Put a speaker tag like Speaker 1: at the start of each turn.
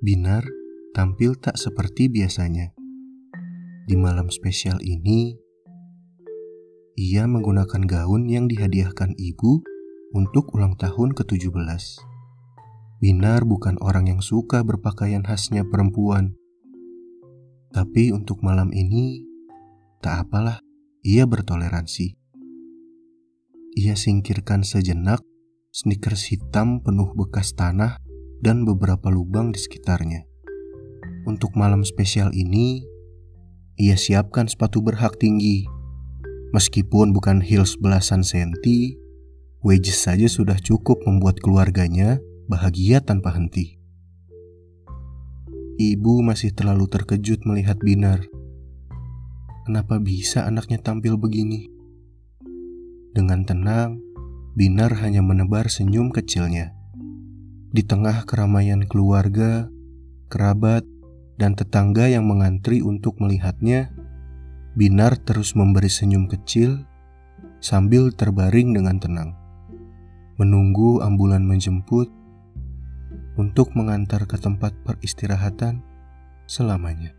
Speaker 1: Binar tampil tak seperti biasanya. Di malam spesial ini, ia menggunakan gaun yang dihadiahkan ibu untuk ulang tahun ke-17. Binar bukan orang yang suka berpakaian khasnya perempuan. Tapi untuk malam ini, tak apalah, ia bertoleransi. Ia singkirkan sejenak sneakers hitam penuh bekas tanah dan beberapa lubang di sekitarnya. Untuk malam spesial ini, ia siapkan sepatu berhak tinggi. Meskipun bukan heels belasan senti, wedges saja sudah cukup membuat keluarganya bahagia tanpa henti. Ibu masih terlalu terkejut melihat Binar. Kenapa bisa anaknya tampil begini? Dengan tenang, Binar hanya menebar senyum kecilnya. Di tengah keramaian keluarga, kerabat, dan tetangga yang mengantri untuk melihatnya, Binar terus memberi senyum kecil sambil terbaring dengan tenang. Menunggu ambulan menjemput untuk mengantar ke tempat peristirahatan selamanya.